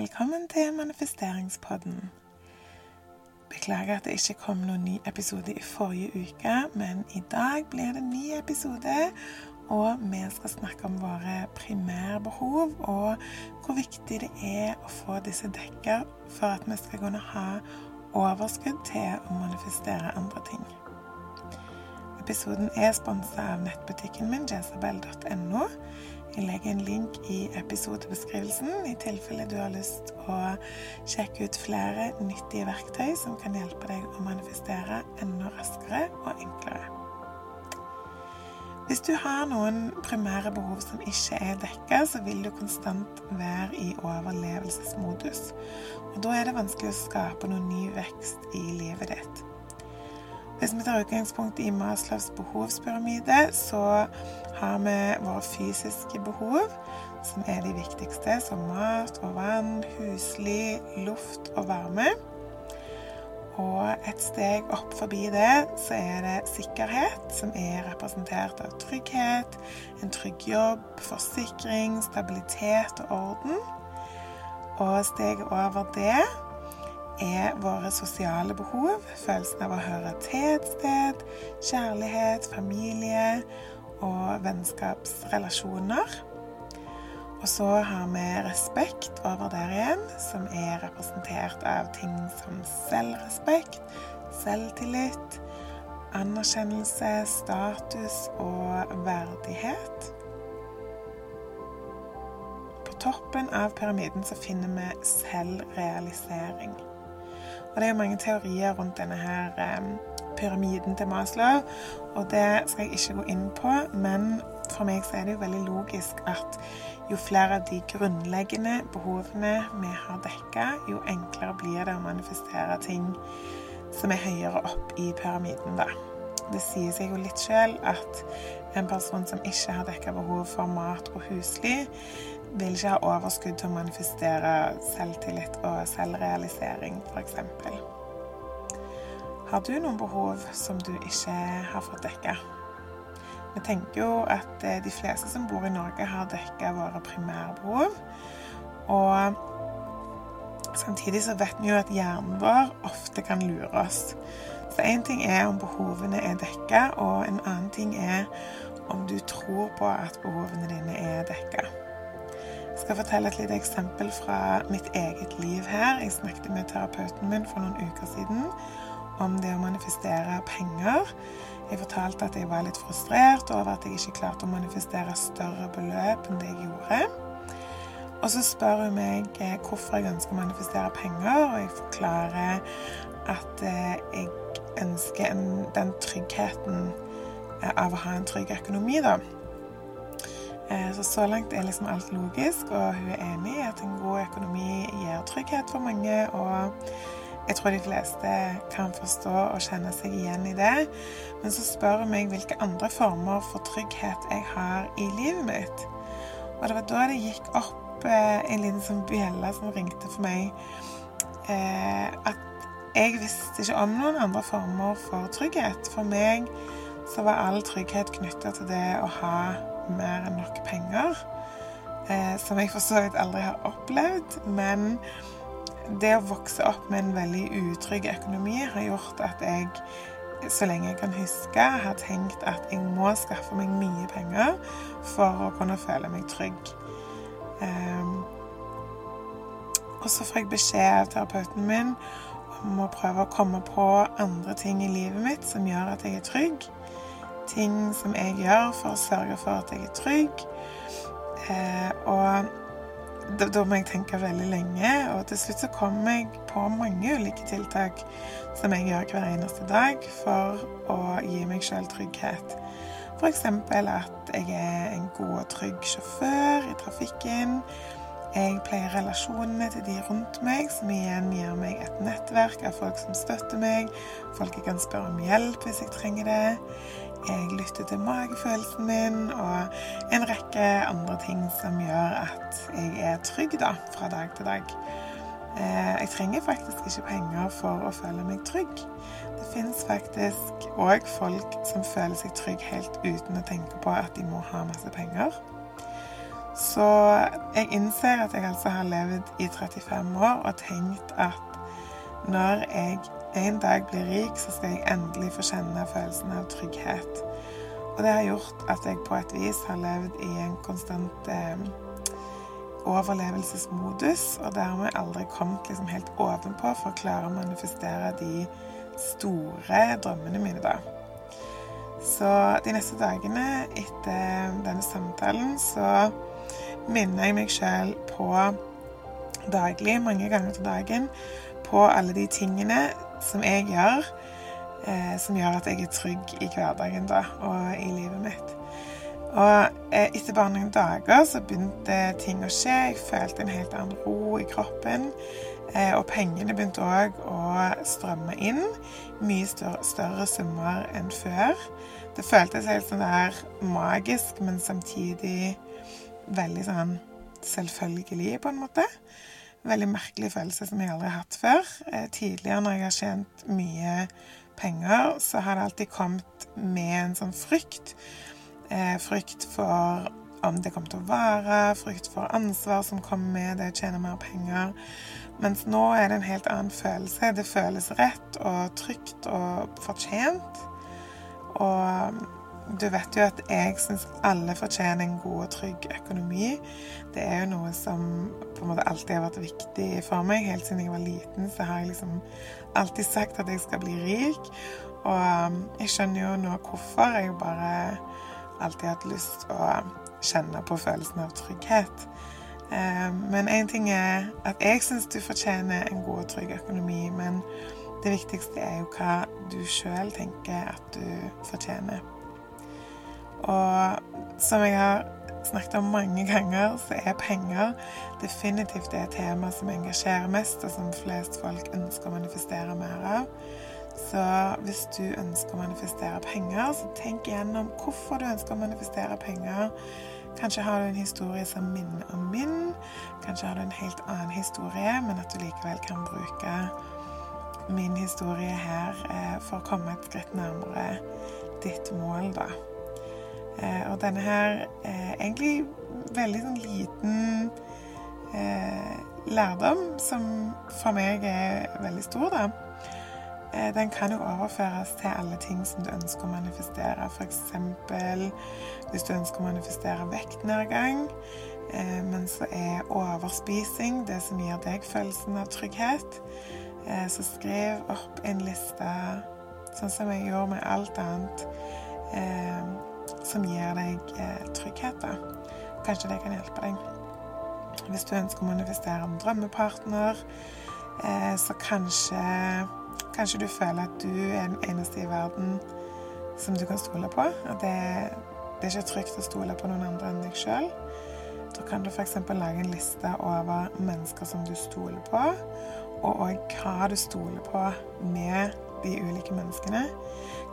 Velkommen til manifesteringspodden. Beklager at det ikke kom noen ny episode i forrige uke, men i dag blir det en ny episode. Og vi skal snakke om våre primærbehov og hvor viktig det er å få disse dekka for at vi skal kunne ha overskudd til å manifestere andre ting. Episoden er sponsa av nettbutikken min jezabel.no. Jeg legger en link i episodebeskrivelsen i tilfelle du har lyst å sjekke ut flere nyttige verktøy som kan hjelpe deg å manifestere enda raskere og enklere. Hvis du har noen primære behov som ikke er dekka, så vil du konstant være i overlevelsesmodus. Og da er det vanskelig å skape noen ny vekst i livet ditt. Hvis vi tar utgangspunkt i Maslows behovspyramide, så har vi våre fysiske behov, som er de viktigste, som mat og vann, husly, luft og varme. Og et steg opp forbi det, så er det sikkerhet, som er representert av trygghet, en trygg jobb, forsikring, stabilitet og orden. Og steget over det er våre sosiale behov. Følelsen av å høre til et sted, kjærlighet, familie og vennskapsrelasjoner. Og så har vi respekt over der igjen, som er representert av ting som selvrespekt, selvtillit, anerkjennelse, status og verdighet. På toppen av pyramiden så finner vi selvrealisering. Og det er mange teorier rundt denne her um, pyramiden til Maslow, og det skal jeg ikke gå inn på, men for meg så er det jo veldig logisk at jo flere av de grunnleggende behovene vi har dekka, jo enklere blir det å manifestere ting som er høyere opp i pyramiden, da. Det sier seg jo litt sjøl at en person som ikke har dekka behov for mat og husly, vil ikke ha overskudd til å manifestere selvtillit og selvrealisering, f.eks. Har du noen behov som du ikke har fått dekka? Vi tenker jo at eh, de fleste som bor i Norge, har dekka våre primærbehov. Og samtidig så vet vi jo at hjernen vår ofte kan lure oss. Så én ting er om behovene er dekka, og en annen ting er om du tror på at behovene dine er dekka. Skal fortelle et lite eksempel fra mitt eget liv her. Jeg snakket med terapeuten min for noen uker siden om det å manifestere penger. Jeg fortalte at jeg var litt frustrert over at jeg ikke klarte å manifestere større beløp enn det jeg gjorde. Og så spør hun meg eh, hvorfor jeg ønsker å manifestere penger, og jeg forklarer at eh, jeg ønsker den tryggheten eh, av å ha en trygg økonomi, da. Eh, så så langt er liksom alt logisk, og hun er enig i at en god økonomi gir trygghet for mange. Og jeg tror de fleste kan forstå og kjenne seg igjen i det. Men så spør hun meg hvilke andre former for trygghet jeg har i livet mitt. Og det var da det gikk opp eh, en liten sånn bjelle som ringte for meg. Eh, at jeg visste ikke om noen andre former for trygghet. For meg så var all trygghet knytta til det å ha mer enn nok penger. Eh, som jeg for så vidt aldri har opplevd. Men det å vokse opp med en veldig utrygg økonomi har gjort at jeg, så lenge jeg kan huske, har tenkt at jeg må skaffe meg mye penger for å kunne føle meg trygg. Eh, og så får jeg beskjed av terapeuten min om å prøve å komme på andre ting i livet mitt som gjør at jeg er trygg ting som jeg gjør for å sørge for at jeg er trygg. Eh, og da, da, må jeg tenke veldig lenge, og til slutt så kommer jeg på mange ulike tiltak som jeg gjør hver eneste dag for å gi meg sjøl trygghet. F.eks. at jeg er en god og trygg sjåfør i trafikken. Jeg pleier relasjonene til de rundt meg, som igjen gir meg et nettverk av folk som støtter meg, folk jeg kan spørre om hjelp hvis jeg trenger det. Jeg lytter til magefølelsen min og en rekke andre ting som gjør at jeg er trygg da, fra dag til dag. Eh, jeg trenger faktisk ikke penger for å føle meg trygg. Det fins faktisk òg folk som føler seg trygg helt uten å tenke på at de må ha masse penger. Så jeg innser at jeg altså har levd i 35 år og tenkt at når jeg en dag blir rik, så skal jeg endelig få kjenne følelsen av trygghet. Og det har gjort at jeg på et vis har levd i en konstant eh, overlevelsesmodus, og dermed aldri kommet liksom helt ovenpå for å klare å manifestere de store drømmene mine, da. Så de neste dagene etter denne samtalen så minner jeg meg sjøl på daglig, mange ganger til dagen, på alle de tingene som jeg gjør, eh, som gjør at jeg er trygg i hverdagen da, og i livet mitt. Og eh, etter bare noen dager så begynte ting å skje. Jeg følte en helt annen ro i kroppen. Eh, og pengene begynte òg å strømme inn. Mye større, større, summer enn før. Det føltes helt sånn der magisk, men samtidig veldig sånn selvfølgelig, på en måte. Veldig merkelig følelse som jeg aldri har hatt før. Eh, tidligere når jeg har tjent mye penger, så har det alltid kommet med en sånn frykt. Eh, frykt for om det kommer til å vare, frykt for ansvar som kommer med det å tjene mer penger. Mens nå er det en helt annen følelse. Det føles rett og trygt og fortjent. Og du vet jo at jeg syns alle fortjener en god og trygg økonomi. Det er jo noe som på en måte alltid har vært viktig for meg. Helt siden jeg var liten, så har jeg liksom alltid sagt at jeg skal bli rik. Og um, jeg skjønner jo nå hvorfor. Jeg bare alltid hatt lyst å kjenne på følelsen av trygghet. Um, men én ting er at jeg syns du fortjener en god og trygg økonomi, men det viktigste er jo hva du sjøl tenker at du fortjener. Og som jeg har snakket om mange ganger, så er penger definitivt det tema som engasjerer mest, og som flest folk ønsker å manifestere mer av. Så hvis du ønsker å manifestere penger, så tenk igjennom hvorfor du ønsker å manifestere penger. Kanskje har du en historie som minner om min. Kanskje har du en helt annen historie, men at du likevel kan bruke min historie her eh, for å komme et skritt nærmere ditt mål, da. Eh, og denne her er egentlig veldig sånn liten eh, lærdom, som for meg er veldig stor, da. Eh, den kan jo overføres til alle ting som du ønsker å manifestere. F.eks. hvis du ønsker å manifestere vektnedgang, eh, men så er overspising det som gir deg følelsen av trygghet. Eh, så skriv opp en liste, sånn som jeg gjorde med alt annet. Som gir deg eh, trygghet. Kanskje det kan hjelpe deg. Hvis du ønsker å manifestere en drømmepartner, eh, så kanskje, kanskje du føler at du er den eneste i verden som du kan stole på. At det, det er ikke trygt å stole på noen andre enn deg sjøl. Da kan du f.eks. lage en liste over mennesker som du stoler på, og òg hva du stoler på med de ulike menneskene.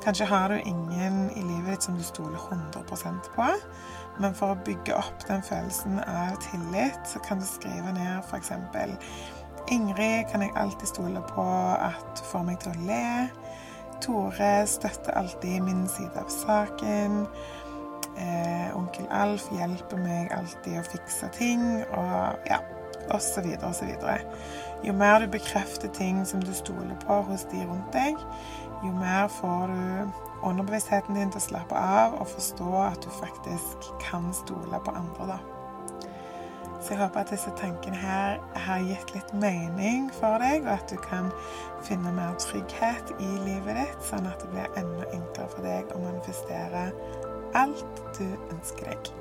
Kanskje har du ingen i livet ditt som du stoler 100% på, men for å bygge opp den følelsen av tillit, så kan du skrive ned f.eks.: Ingrid kan jeg alltid stole på at får meg til å le. Tore støtter alltid min side av saken. Eh, onkel Alf hjelper meg alltid å fikse ting, og ja, osv., osv. Jo mer du bekrefter ting som du stoler på hos de rundt deg, jo mer får du underbevisstheten din til å slappe av og forstå at du faktisk kan stole på andre, da. Så jeg håper at disse tankene her har gitt litt mening for deg, og at du kan finne mer trygghet i livet ditt, sånn at det blir enda enklere for deg å manifestere alt du ønsker deg.